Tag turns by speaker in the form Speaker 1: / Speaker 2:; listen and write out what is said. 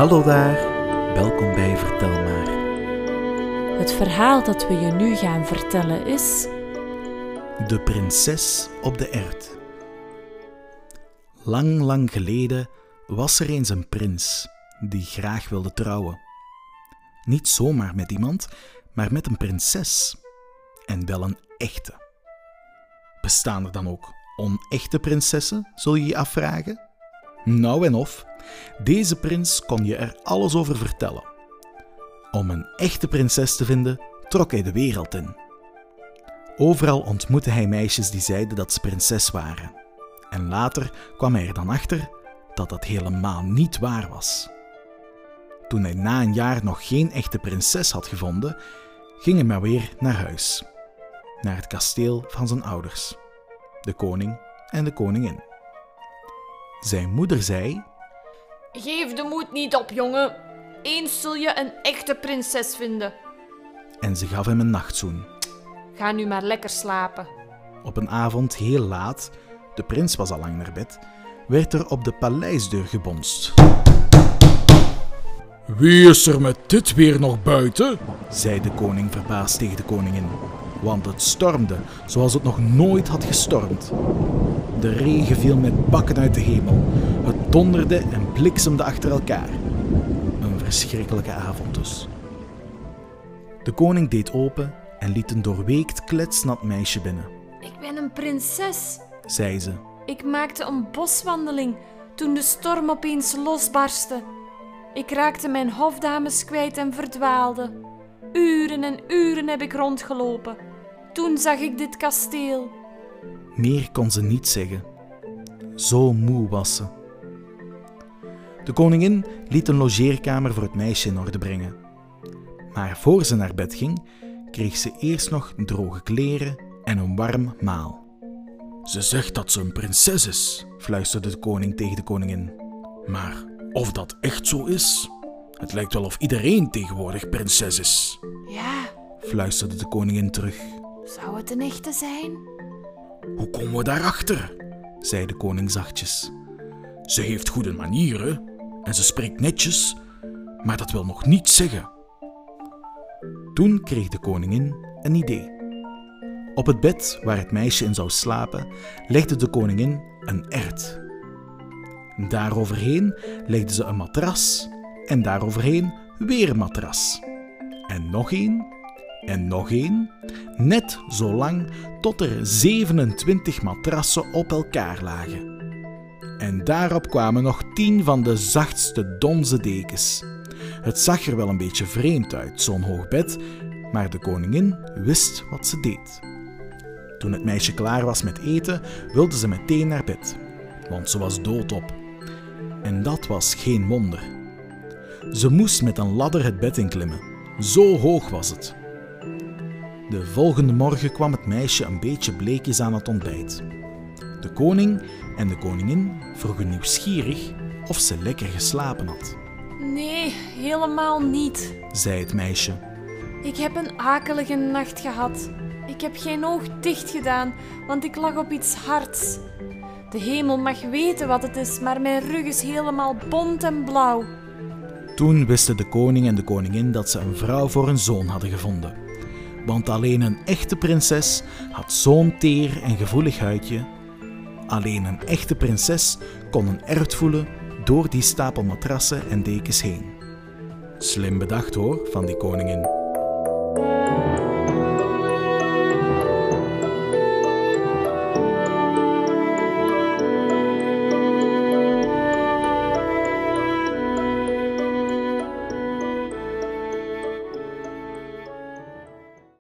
Speaker 1: Hallo daar, welkom bij Vertel maar.
Speaker 2: Het verhaal dat we je nu gaan vertellen is.
Speaker 1: De prinses op de ert. Lang, lang geleden was er eens een prins die graag wilde trouwen. Niet zomaar met iemand, maar met een prinses. En wel een echte. Bestaan er dan ook onechte prinsessen, zul je je afvragen? Nou en of, deze prins kon je er alles over vertellen. Om een echte prinses te vinden, trok hij de wereld in. Overal ontmoette hij meisjes die zeiden dat ze prinses waren. En later kwam hij er dan achter dat dat helemaal niet waar was. Toen hij na een jaar nog geen echte prinses had gevonden, ging hij maar weer naar huis. Naar het kasteel van zijn ouders, de koning en de koningin. Zijn moeder zei:
Speaker 3: Geef de moed niet op, jongen. Eens zul je een echte prinses vinden.
Speaker 1: En ze gaf hem een nachtzoen.
Speaker 3: Ga nu maar lekker slapen.
Speaker 1: Op een avond heel laat, de prins was al lang naar bed, werd er op de paleisdeur gebonst.
Speaker 4: Wie is er met dit weer nog buiten?
Speaker 1: zei de koning verbaasd tegen de koningin. Want het stormde zoals het nog nooit had gestormd. De regen viel met bakken uit de hemel. Het donderde en bliksemde achter elkaar. Een verschrikkelijke avond dus. De koning deed open en liet een doorweekt kletsnat meisje binnen,
Speaker 3: Ik ben een prinses.
Speaker 1: zei ze.
Speaker 3: Ik maakte een boswandeling toen de storm opeens losbarstte. Ik raakte mijn hofdames kwijt en verdwaalde. Uren en uren heb ik rondgelopen. Toen zag ik dit kasteel.
Speaker 1: Meer kon ze niet zeggen. Zo moe was ze. De koningin liet een logeerkamer voor het meisje in orde brengen. Maar voor ze naar bed ging, kreeg ze eerst nog droge kleren en een warm maal.
Speaker 4: Ze zegt dat ze een prinses is,
Speaker 1: fluisterde de koning tegen de koningin.
Speaker 4: maar of dat echt zo is? Het lijkt wel of iedereen tegenwoordig prinses is.
Speaker 3: Ja,
Speaker 1: fluisterde de koningin terug,
Speaker 3: zou het een echte zijn?
Speaker 4: Hoe komen we daarachter?
Speaker 1: zei de koning zachtjes.
Speaker 4: Ze heeft goede manieren en ze spreekt netjes, maar dat wil nog niet zeggen.
Speaker 1: Toen kreeg de koningin een idee. Op het bed waar het meisje in zou slapen, legde de koningin een ert. Daaroverheen legde ze een matras en daaroverheen weer een matras. En nog één en nog één, net zo lang tot er 27 matrassen op elkaar lagen. En daarop kwamen nog tien van de zachtste donze dekens. Het zag er wel een beetje vreemd uit, zo'n hoog bed, maar de koningin wist wat ze deed. Toen het meisje klaar was met eten, wilde ze meteen naar bed, want ze was doodop. En dat was geen wonder. Ze moest met een ladder het bed inklimmen, zo hoog was het. De volgende morgen kwam het meisje een beetje bleekjes aan het ontbijt. De koning en de koningin vroegen nieuwsgierig of ze lekker geslapen had,
Speaker 3: Nee, helemaal niet.
Speaker 1: zei het meisje.
Speaker 3: Ik heb een akelige nacht gehad. Ik heb geen oog dicht gedaan, want ik lag op iets hards. De hemel mag weten wat het is, maar mijn rug is helemaal bont en blauw.
Speaker 1: Toen wisten de koning en de koningin dat ze een vrouw voor een zoon hadden gevonden. Want alleen een echte prinses had zo'n teer en gevoelig huidje. Alleen een echte prinses kon een ert voelen door die stapel matrassen en dekens heen. Slim bedacht hoor, van die koningin.